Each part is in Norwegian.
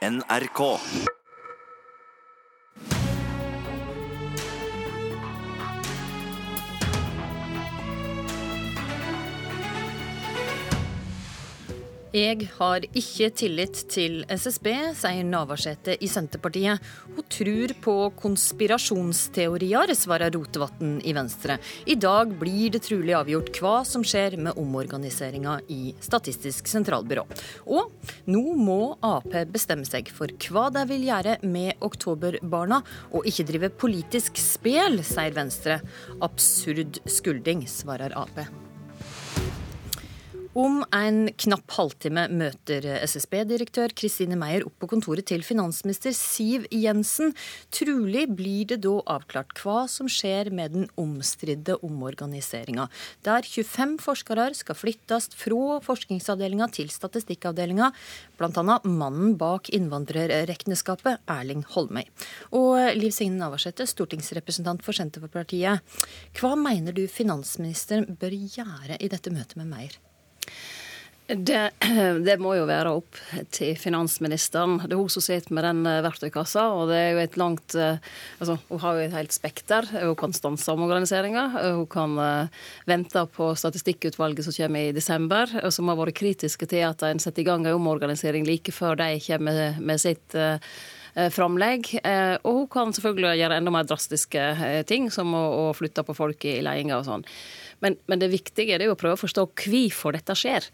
NRK. Jeg har ikke tillit til SSB, sier Navarsete i Senterpartiet. Hun tror på konspirasjonsteorier, svarer Rotevatn i Venstre. I dag blir det trolig avgjort hva som skjer med omorganiseringa i Statistisk sentralbyrå. Og nå må Ap bestemme seg for hva de vil gjøre med oktoberbarna, og ikke drive politisk spel, sier Venstre. Absurd skulding, svarer Ap. Om en knapp halvtime møter SSB-direktør Kristine Meyer opp på kontoret til finansminister Siv Jensen. Trolig blir det da avklart hva som skjer med den omstridte omorganiseringa, der 25 forskere skal flyttes fra forskningsavdelinga til statistikkavdelinga, bl.a. mannen bak innvandrerregnskapet, Erling Holmøy. Og Liv Signe Navarsete, stortingsrepresentant for Senterpartiet. Hva mener du finansministeren bør gjøre i dette møtet med Meyer? Det, det, må jo være opp til finansministeren. Det er hun som sitter med den eh, verktøykassa. og det er jo et langt, eh, altså Hun har jo et helt spekter. Hun kan stanse omorganiseringa. Hun kan vente på statistikkutvalget som kommer i desember, og som har vært kritiske til at en setter i gang en omorganisering like før de kommer med, sitt framlegg. Og hun kan selvfølgelig gjøre enda mer drastiske ting, som å, flytte på folk i ledelsen og sånn. Men, men, det viktige er jo å prøve å forstå hvorfor dette skjer.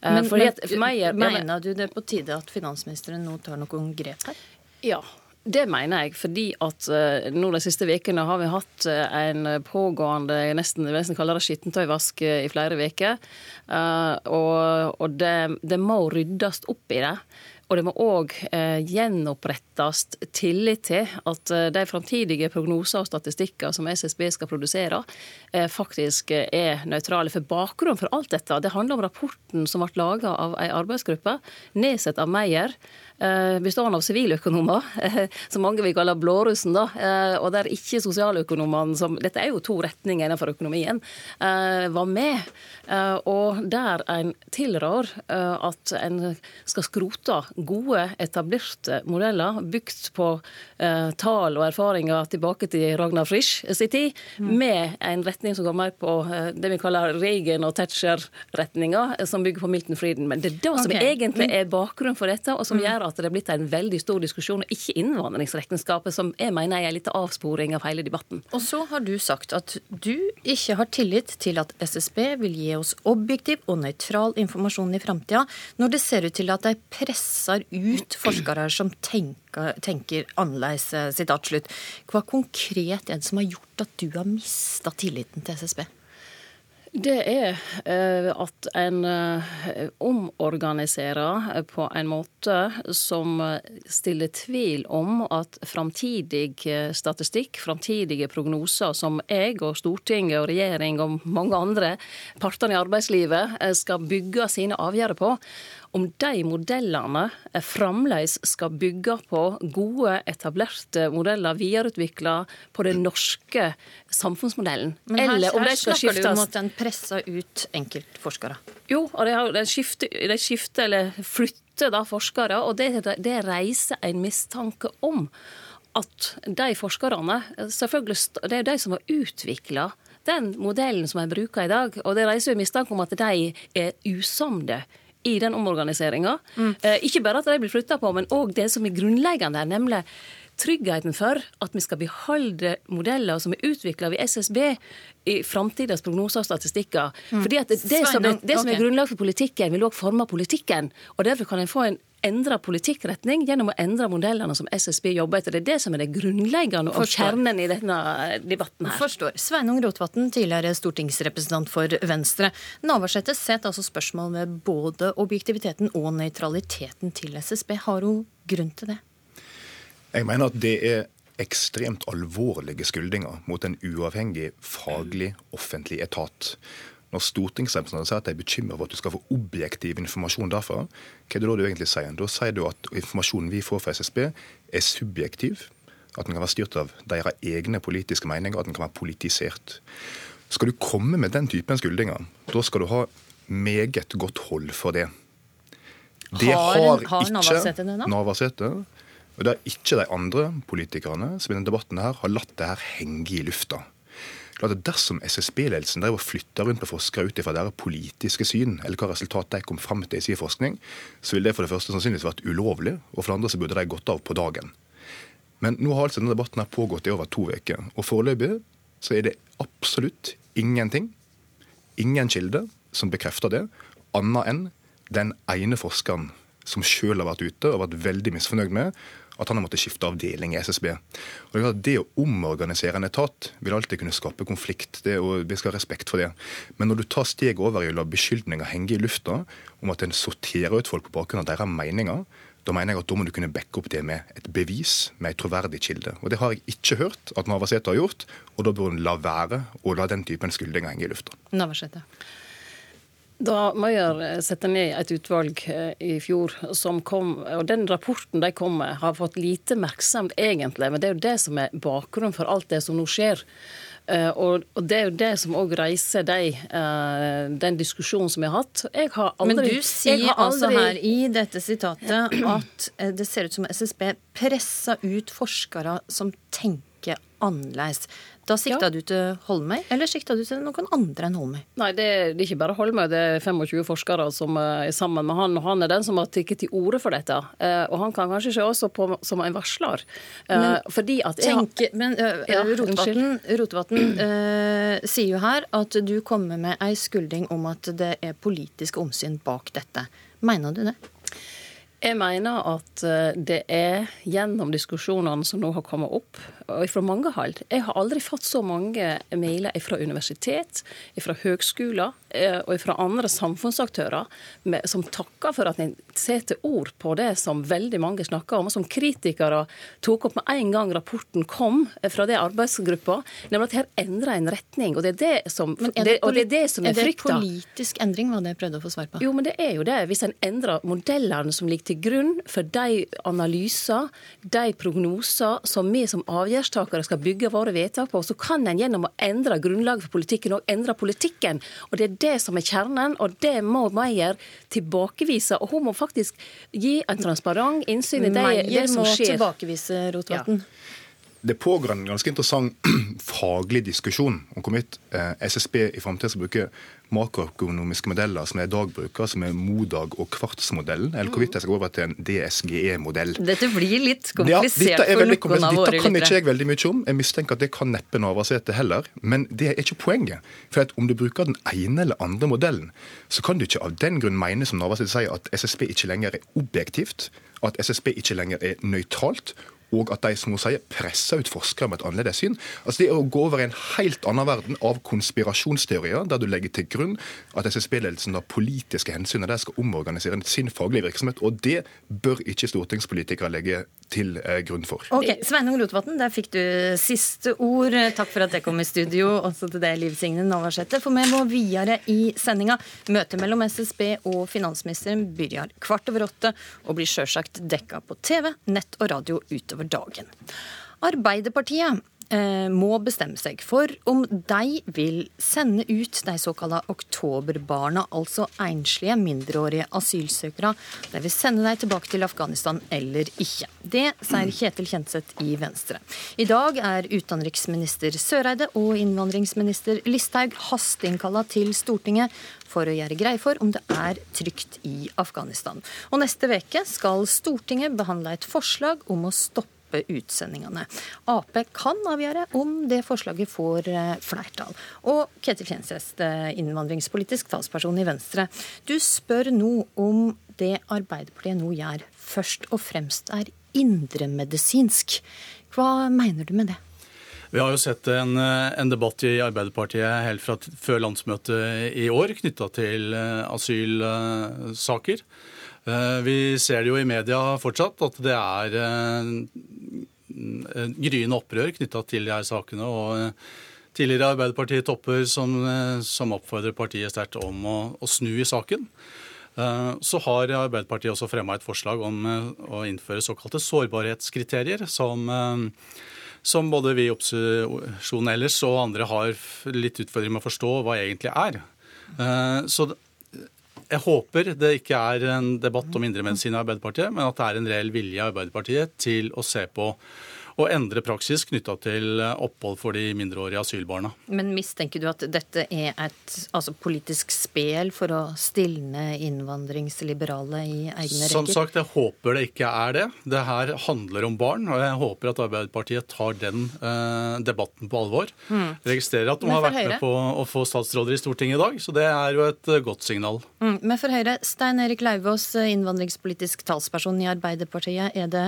Eh, men, at, meg, mener du det er på tide at finansministeren nå tar noen grep her? Ja, det mener jeg, fordi at nå de siste ukene har vi hatt en pågående, nesten, nesten kaller det skittentøyvask i flere uker. og, og det, det, må ryddes opp i det. Og det må òg eh, gjenopprettast tillit til at eh, de framtidige prognoser og statistikker som SSB skal produsere, eh, faktisk er nøytrale. For bakgrunnen for alt dette det handler om rapporten som ble laga av ei arbeidsgruppe nedsatt av Meyer bestående av siviløkonomer, eh, som mange vil kalle blårussen, da, eh, og der ikke sosialøkonomene, som Dette er jo to retninger innenfor økonomien, var med. Og der en tilrår at en skal skrote gode, etablerte modeller bygd på tall og erfaringer tilbake til Ragnar Frisch sin tid, mm. med en retning som går mer på det vi kaller Reagan- og Thatcher-retninga, som bygger på Milton Frieden. Men det er det som okay. egentlig er bakgrunnen for dette, og som mm. gjør at det er blitt en veldig stor diskusjon, og ikke innvandringsregnskapet, som jeg mener er en liten avsporing av hele debatten. Og så har du sagt at du ikke har tillit til at SSB vil gi oss objektiv og nøytral informasjon i framtida, når det ser ut til at de presser ut forskere som tenker, tenker annerledes. Sitat slutt. Hva konkret er det som har gjort at du har mista tilliten til SSB? Det er eh, at en eh, omorganiserer på en måte som stiller tvil om at framtidig eh, statistikk, framtidige prognoser som jeg og Stortinget og regjering og mange andre partene i arbeidslivet skal bygge sine avgjørelser på, om de modellene fremdeles skal bygge på gode, etablerte modeller videreutvikla på den norske samfunnsmodellen. Men her, eller om de skal skiftes. Her snakker du om at en presser ut enkeltforskere. Jo, og de, de, skifter, de skifter eller flytter da forskere, og det, det reiser en mistanke om at de forskerne selvfølgelig, Det er de som har utvikla den modellen som en bruker i dag. Og det reiser jo mistanke om at de er usamde i den omorganiseringa. Mm. Eh, ikke bare at de blir flytta på, men òg det som er grunnleggende her, nemlig tryggheten for at vi skal beholde modeller som er utvikla ved SSB i framtidas prognoser og statistikker. Mm. Fordi at det, det, som er, det, som er, grunnlag for politikken, vil òg forme politikken. Og derfor kan en få en endre politikkretning gjennom å endre modellene som SSB jobber etter. Det er det som er det grunnleggende og kjernen i denne debatten her. Forstår. Sveinung Rotevatn, tidligere stortingsrepresentant for Venstre. Navarsete setter altså spørsmål ved både objektiviteten og nøytraliteten til SSB. Har hun grunn til det? Jeg mener at det er ekstremt alvorlige skyldninger mot en uavhengig, faglig, offentlig etat. Når stortingsrepresentanter sier at de er bekymra for at du skal få objektiv informasjon derfra, hva er det da du egentlig sier? Da sier du at informasjonen vi får fra SSB er subjektiv, at den kan være styrt av deres egne politiske meninger, at den kan være politisert. Skal du komme med den typen skyldninger, da skal du ha meget godt hold for det. Det har, har, ikke? Navarsete. Og det har ikke de andre politikerne som i denne debatten her har latt det her henge i lufta. Klart at Dersom SSB-ledelsen drev og rundt på forskere ut ifra deres politiske syn, eller hva resultatet de kom frem til i sin forskning, så ville det for det første sannsynligvis vært ulovlig, og for det andre så burde de gått av på dagen. Men nå har altså denne debatten her pågått i over to uker, og foreløpig så er det absolutt ingenting, ingen kilde, som bekrefter det, annet enn den ene forskeren som sjøl har vært ute og vært veldig misfornøyd med at han har måttet skifte avdeling i SSB. Og Det, å omorganisere en etat vil alltid kunne skape konflikt. Det, og Vi skal ha respekt for det. Men når du tar steget over i å la beskyldninger henge i lufta om at en sorterer ut folk på bakgrunn av deres meninger, da mener jeg at da må du kunne backe opp det med et bevis, med en troverdig kilde. Og Det har jeg ikke hørt at Navarsete har gjort, og da bør hun la være å la den typen skyldninger henge i lufta. Navarsete. Da Meyer sette ned et utvalg eh, i fjor som kom, og den rapporten de kom med, har fått lite merksemd egentlig, men det er jo det som er bakgrunnen for alt det som nå skjer. Uh, og, det er jo det som òg reiser de, den diskusjonen som vi har hatt. Jeg har aldri, Men du sier aldri... altså her i dette sitatet at det ser ut som SSB pressa ut forskere som tenker annerledes. Da sikta ja. du til Holmøy, eller sikta du til noen andre enn Holmøy? Nei, det er, ikke bare Holmøy. Det er 25 forskere som er sammen med han, og han er den som har tatt til orde for dette. Eh, og han kan kanskje se også på som en varsler. Eh, men, fordi at jeg tenke, Men ja, Rotevatn uh, sier jo her at du kommer med ei skulding om at det er politiske omsyn bak dette. Mener du det? Jeg mener at det er gjennom diskusjonene som nå har kommet opp, fra mange hold. Jeg har aldri fått så mange mailer fra universitet, fra høgskoler eh, og fra andre samfunnsaktører som takker for at en setter ord på det som veldig mange snakker om, og som kritikere tok opp med en gang rapporten kom fra det arbeidsgruppa, nemlig at her endrer en retning. Og det er det som, er det, og det, er det som er frykta. Er det politisk endring, var det jeg prøvde å få svar på? Jo, men det er jo det. Hvis en endrer modellene som ligger til grunn for de analyser, de prognoser som vi som avgjør avgjerdstakere skal bygge våre vedtak på, så kan en gjennom å endre grunnlaget for politikken og endre politikken. Og Det er det som er kjernen, og det må Meyer tilbakevise. Og hun må faktisk gi en transparent innsyn i det, det som skjer. Meyer må tilbakevise, Rotevatn. Ja. Det pågår en ganske interessant faglig diskusjon om hvorvidt eh, SSB i framtida skal bruke makroøkonomiske modeller som jeg i dag bruker, som er Modag- og Kvartsmodellen, eller hvorvidt jeg skal gå over til en DSGE-modell. Dette blir litt komplisert ja, for noen av våre Dette kan ikke jeg veldig mye om. Jeg mistenker at det kan neppe Navarsete heller. Men det er ikke poenget. For om du bruker den ene eller andre modellen, så kan du ikke av den grunn mene som Navarsete sier, at SSB ikke lenger er objektivt, at SSB ikke lenger er nøytralt, og at de som hun sier, presser ut forskere med et annerledes syn. Altså Det er å gå over i en helt annen verden av konspirasjonsteorier, der du legger til grunn at SSB-ledelsen har politiske hensyn og de skal omorganisere sin faglige virksomhet. Og det bør ikke stortingspolitikere legge til eh, grunn for. Ok, Sveinung Rotevatn, der fikk du siste ord. Takk for at jeg kom i studio. Også til deg, Liv Signe Navarsete. For vi må videre i sendinga. Møtet mellom SSB og finansministeren begynner kvart over åtte og blir sjølsagt dekka på TV, nett og radio utover dagen. Arbeiderpartiet Eh, må bestemme seg for om de vil sende ut de såkalte oktoberbarna, altså enslige mindreårige asylsøkere. De vil sende dem tilbake til Afghanistan eller ikke. Det sier Kjetil Kjenseth i Venstre. I dag er utenriksminister Søreide og innvandringsminister Listhaug hasteinnkalla til Stortinget for å gjøre greie for om det er trygt i Afghanistan. Og neste uke skal Stortinget behandle et forslag om å stoppe stoppe utsendingene. Ap kan avgjøre om det forslaget får eh, flertall. Og Ketil Kjenseth, eh, innvandringspolitisk talsperson i Venstre. Du spør nå om det Arbeiderpartiet nå gjør, først og fremst er indremedisinsk. Hva mener du med det? Vi har jo sett en, eh, en, debatt i Arbeiderpartiet helt fra før landsmøtet i år knytta til asylsaker. Vi ser det jo i media fortsatt at det er gryende opprør knytta til de her sakene. og eh, Tidligere Arbeiderparti-topper som, eh, som, oppfordrer partiet sterkt om å, å, snu i saken. Eh, så har Arbeiderpartiet også fremma et forslag om å innføre såkalte sårbarhetskriterier, som, som både vi i opposisjonen ellers og andre har litt utfordringer med å forstå hva egentlig er. Så jeg håper det ikke er en debatt om indremedisin i Arbeiderpartiet, men at det er en reell vilje i Arbeiderpartiet til å se på å endre praksis knytta til opphold for de mindreårige asylbarna. Men mistenker du at dette er et altså, politisk spel for å stilne innvandringsliberale i egne rekker? Som sagt, jeg håper det ikke er det. Det her handler om barn, og jeg håper at Arbeiderpartiet tar den eh, debatten på alvor. Mm. Registrerer at de har vært Høyre? med på å få statsråder i Stortinget i dag, så det er jo et eh, godt signal. Mm. Men for Høyre, Stein Erik Lauvås, innvandringspolitisk talsperson i Arbeiderpartiet. Er det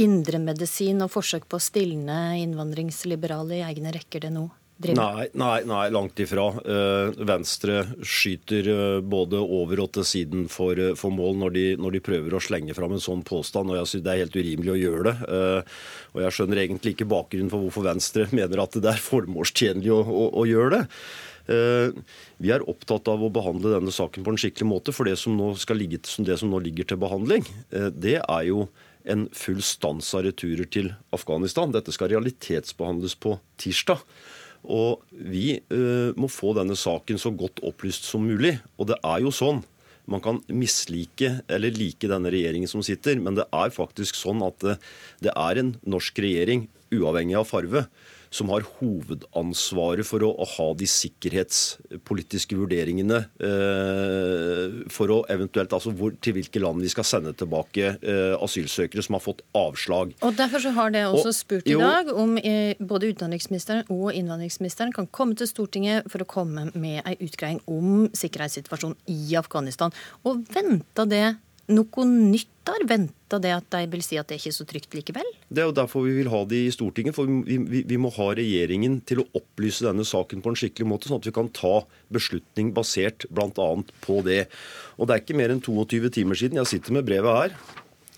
indremedisin og forsøk på å stilne innvandringsliberale i egne rekker det nå? Nei, nei, nei, langt ifra. Uh, Venstre skyter uh, både over og til siden for, uh, for mål når de, når de, prøver å slenge fram en sånn påstand. og Jeg synes det er helt urimelig å gjøre det. og Jeg skjønner egentlig ikke bakgrunnen for hvorfor Venstre mener at det er formålstjenlig å, å, å gjøre det. Vi er opptatt av å behandle denne saken på en skikkelig måte. For det som nå, ligge, det som nå ligger til behandling, det er jo en full stans av returer til Afghanistan. Dette skal realitetsbehandles på tirsdag. Og vi uh, må få denne saken så godt opplyst som mulig. Og det er jo sånn. Man kan mislike eller like denne regjeringen som sitter, men det er faktisk sånn at det, det er en norsk regjering, uavhengig av farve, som har hovedansvaret for å, å ha de sikkerhetspolitiske vurderingene eh, for å eventuelt, altså hvor, til hvilke land vi skal sende tilbake eh, asylsøkere som har fått avslag. Og Derfor så har det også spurt i dag om eh, både utenriksministeren og innvandringsministeren kan komme til Stortinget for å komme med ei utgreiing om sikkerhetssituasjonen i Afghanistan. Og venta det noe nytt der? Venta det at de vil si at det er ikke så trygt likevel? Det er jo derfor vi vil ha det i Stortinget. For vi, vi, vi, må ha regjeringen til å opplyse denne saken på en skikkelig måte, sånn at vi kan ta beslutning basert bl.a. på det. Og det er ikke mer enn 22 timer siden, jeg sitter med brevet her.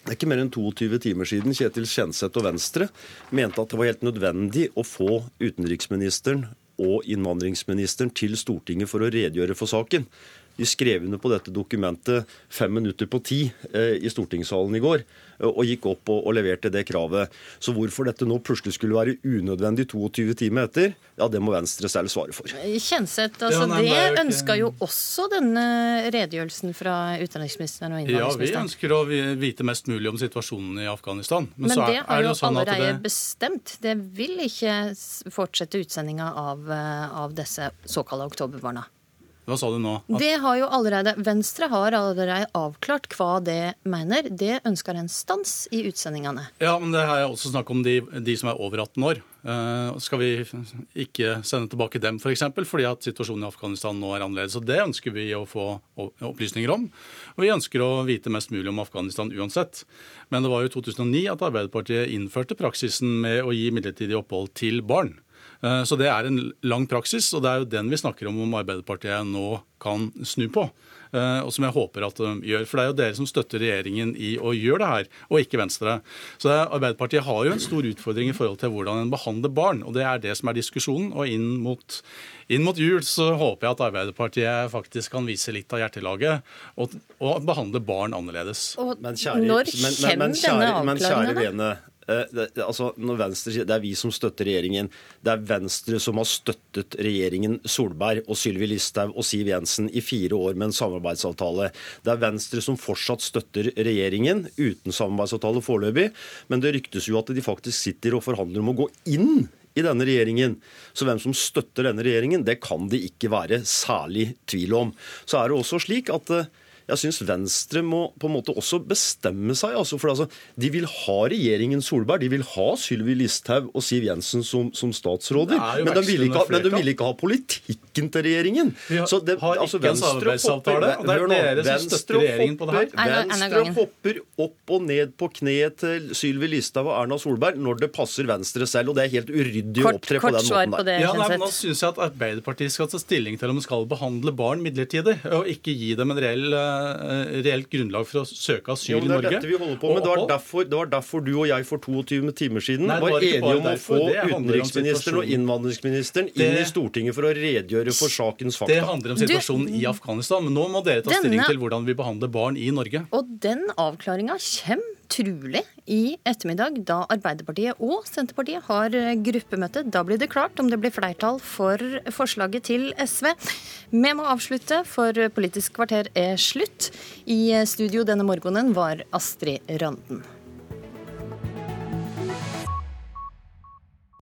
Det er ikke mer enn 22 timer siden Kjetil Kjenseth og Venstre mente at det var helt nødvendig å få utenriksministeren og innvandringsministeren til Stortinget for å redegjøre for saken. De skrev under på dette dokumentet fem minutter på ti eh, i stortingssalen i går, eh, og gikk opp og, og, leverte det kravet. Så hvorfor dette nå plutselig skulle være unødvendig 22 timer etter, ja, det må Venstre selv svare for. Kjenseth, altså, ja, det ønska jo også denne redegjørelsen fra utenriksministeren og innvandringsministeren. Ja, vi ønsker å vite mest mulig om situasjonen i Afghanistan. Men, Men det er, er jo sånn allerede det... bestemt. Det vil ikke fortsette utsendinga av, eh, av disse såkalte oktoberbarna. Hva sa du nå? At... Det har jo allerede, Venstre har allerede avklart hva det mener. Det ønsker en stans i utsendingene. Ja, men det er også snakk om de, de som er over 18 år. Uh, skal vi ikke sende tilbake dem f.eks. For eksempel, fordi at situasjonen i Afghanistan nå er annerledes. Og Det ønsker vi å få opplysninger om. Og vi ønsker å vite mest mulig om Afghanistan uansett. Men det var jo i 2009 at Arbeiderpartiet innførte praksisen med å gi midlertidig opphold til barn. Eh, så det er en lang praksis, og det er jo den vi snakker om om Arbeiderpartiet nå kan snu på. Eh, og som jeg håper at de gjør. For det er jo dere som støtter regjeringen i å gjøre det her, og ikke Venstre. Så Arbeiderpartiet har jo en stor utfordring i forhold til hvordan en behandler barn, og det er det som er diskusjonen. Og inn mot, inn mot jul så håper jeg at Arbeiderpartiet faktisk kan vise litt av hjertelaget og, og behandle barn annerledes. Og men kjære, når kommer denne avklaringen? Eh, det, altså, når Venstre sier Det er vi som støtter regjeringen. Det er Venstre som har støttet regjeringen Solberg og Sylvi Listhaug og Siv Jensen i fire år med en samarbeidsavtale. Det er Venstre som fortsatt støtter regjeringen uten samarbeidsavtale foreløpig. Men det ryktes jo at de faktisk sitter og forhandler om å gå inn i denne regjeringen. Så hvem som støtter denne regjeringen, det kan det ikke være særlig tvil om. Så er det også slik at eh, jeg syns Venstre må på en måte også bestemme seg. Altså, for altså, De vil ha regjeringen Solberg, de vil ha Sylvi Listhaug og Siv Jensen som, som statsråder. Men de, vil ikke, men de vil ikke ha politikken til regjeringen. Vi har, så det, har altså, ikke en samarbeidsavtale, det er dere som støtter regjeringen på det her. Venstre hopper opp og ned på kneet til Sylvi Listhaug og Erna Solberg når det passer Venstre selv, og det er helt uryddig å opptre på den måten der. Ja, nei, men Nå syns jeg at Arbeiderpartiet skal ta stilling til om de skal behandle barn midlertidig, og ikke gi dem en reell Eh, reelt grunnlag for å søke asyl i Norge. Det dette vi holder på med. Det var, derfor, det var derfor du og jeg for 22 timer siden Nei, var, var enige om å få utenriksministeren og innvandringsministeren det, inn i Stortinget for å redegjøre for sakens fakta. Det handler om situasjonen du, i Afghanistan. Men nå må dere ta denne, stilling til hvordan vi behandler barn i Norge. Og den avklaringa kommer trolig i ettermiddag, da Arbeiderpartiet og Senterpartiet har gruppemøte. Da blir det klart om det blir flertall for forslaget til SV. Vi må avslutte, for Politisk kvarter er slutt. I studio denne morgenen var Astrid Randen.